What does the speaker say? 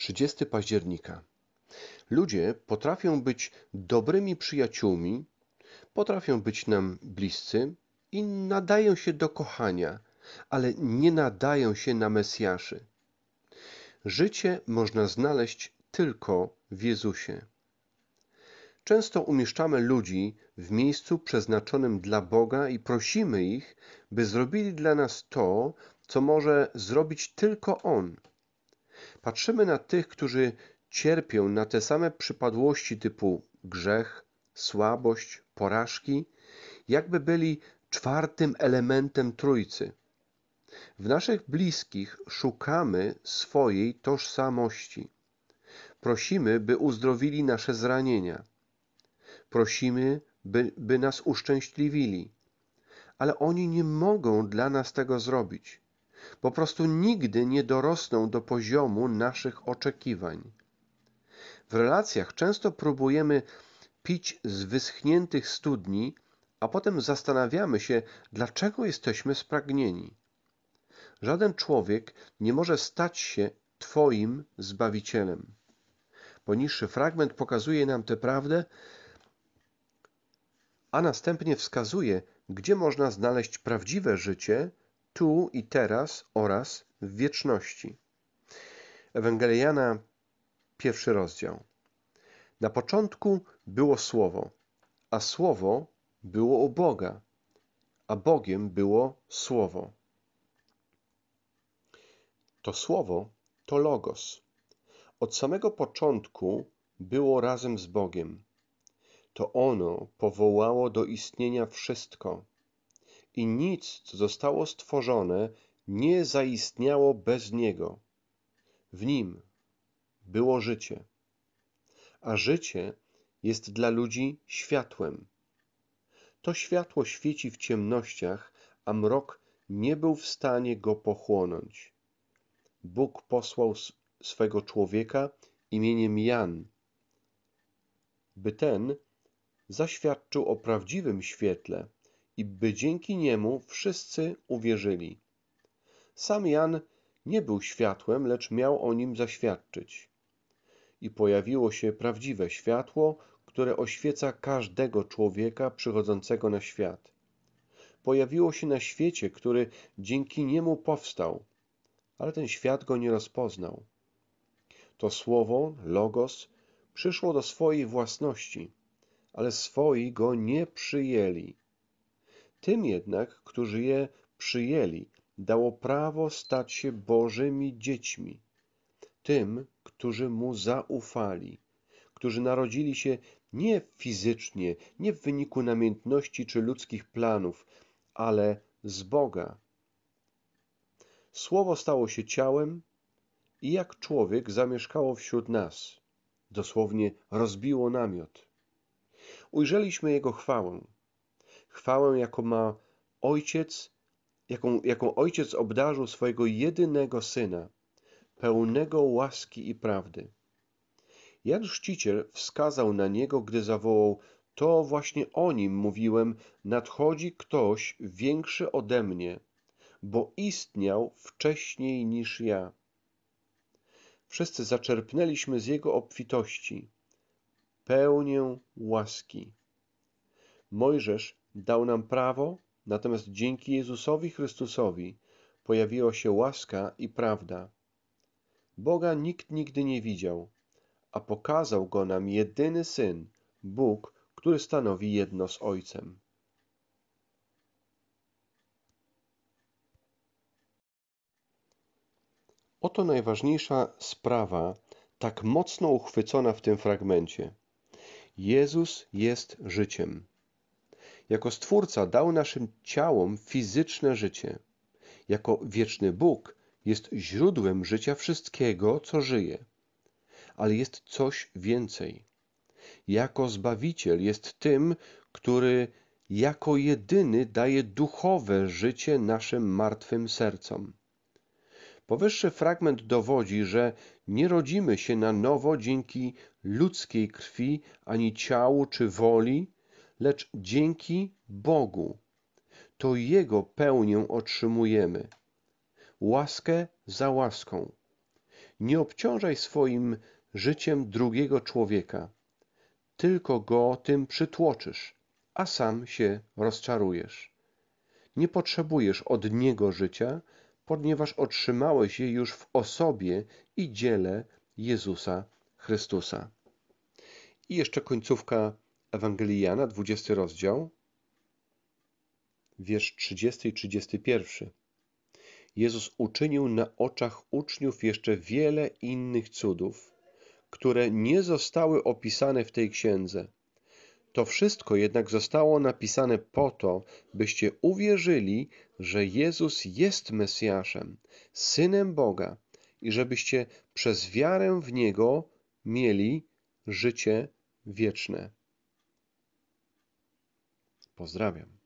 30 października. Ludzie potrafią być dobrymi przyjaciółmi, potrafią być nam bliscy i nadają się do kochania, ale nie nadają się na Mesjaszy. Życie można znaleźć tylko w Jezusie. Często umieszczamy ludzi w miejscu przeznaczonym dla Boga i prosimy ich, by zrobili dla nas to, co może zrobić tylko On. Patrzymy na tych, którzy cierpią na te same przypadłości typu grzech, słabość, porażki, jakby byli czwartym elementem Trójcy. W naszych bliskich szukamy swojej tożsamości. Prosimy, by uzdrowili nasze zranienia. Prosimy, by, by nas uszczęśliwili. Ale oni nie mogą dla nas tego zrobić. Po prostu nigdy nie dorosną do poziomu naszych oczekiwań. W relacjach często próbujemy pić z wyschniętych studni, a potem zastanawiamy się, dlaczego jesteśmy spragnieni. Żaden człowiek nie może stać się Twoim zbawicielem. Poniższy fragment pokazuje nam tę prawdę, a następnie wskazuje, gdzie można znaleźć prawdziwe życie tu i teraz oraz w wieczności. Ewangelia pierwszy rozdział. Na początku było Słowo, a Słowo było u Boga, a Bogiem było Słowo. To Słowo to Logos. Od samego początku było razem z Bogiem. To ono powołało do istnienia wszystko i nic, co zostało stworzone, nie zaistniało bez Niego. W Nim było życie, a życie jest dla ludzi światłem. To światło świeci w ciemnościach, a mrok nie był w stanie go pochłonąć. Bóg posłał swego człowieka imieniem Jan, by ten zaświadczył o prawdziwym świetle i by dzięki niemu wszyscy uwierzyli. Sam Jan nie był światłem, lecz miał o nim zaświadczyć. I pojawiło się prawdziwe światło, które oświeca każdego człowieka przychodzącego na świat. Pojawiło się na świecie, który dzięki niemu powstał, ale ten świat go nie rozpoznał. To słowo, Logos, przyszło do swojej własności, ale swoi go nie przyjęli. Tym jednak, którzy je przyjęli, dało prawo stać się Bożymi dziećmi. Tym, którzy mu zaufali, którzy narodzili się nie fizycznie, nie w wyniku namiętności czy ludzkich planów, ale z Boga. Słowo stało się ciałem i jak człowiek zamieszkało wśród nas. Dosłownie rozbiło namiot. Ujrzeliśmy Jego chwałę. Chwałę, jaką ma Ojciec, jaką, jaką Ojciec obdarzył swojego jedynego Syna, pełnego łaski i prawdy. Jan Chrzciciel wskazał na Niego, gdy zawołał to właśnie o nim mówiłem, nadchodzi ktoś większy ode mnie, bo istniał wcześniej niż ja. Wszyscy zaczerpnęliśmy z jego obfitości, pełnię łaski. Mojżesz dał nam prawo, natomiast dzięki Jezusowi Chrystusowi pojawiła się łaska i prawda. Boga nikt nigdy nie widział, a pokazał go nam jedyny Syn, Bóg, który stanowi jedno z Ojcem. Oto najważniejsza sprawa, tak mocno uchwycona w tym fragmencie. Jezus jest życiem. Jako Stwórca dał naszym ciałom fizyczne życie. Jako wieczny Bóg jest źródłem życia wszystkiego, co żyje. Ale jest coś więcej. Jako Zbawiciel jest tym, który jako jedyny daje duchowe życie naszym martwym sercom. Powyższy fragment dowodzi, że nie rodzimy się na nowo dzięki ludzkiej krwi ani ciału czy woli, lecz dzięki Bogu. To Jego pełnię otrzymujemy. Łaskę za łaską. Nie obciążaj swoim życiem drugiego człowieka, tylko go tym przytłoczysz, a sam się rozczarujesz. Nie potrzebujesz od niego życia, ponieważ otrzymałeś je już w osobie i dziele Jezusa Chrystusa. I jeszcze końcówka Ewangelii Jana, 20 rozdział, wiersz 30 i 31. Jezus uczynił na oczach uczniów jeszcze wiele innych cudów, które nie zostały opisane w tej księdze. To wszystko jednak zostało napisane po to, byście uwierzyli, że Jezus jest Mesjaszem, Synem Boga i żebyście przez wiarę w Niego mieli życie wieczne. Pozdrawiam.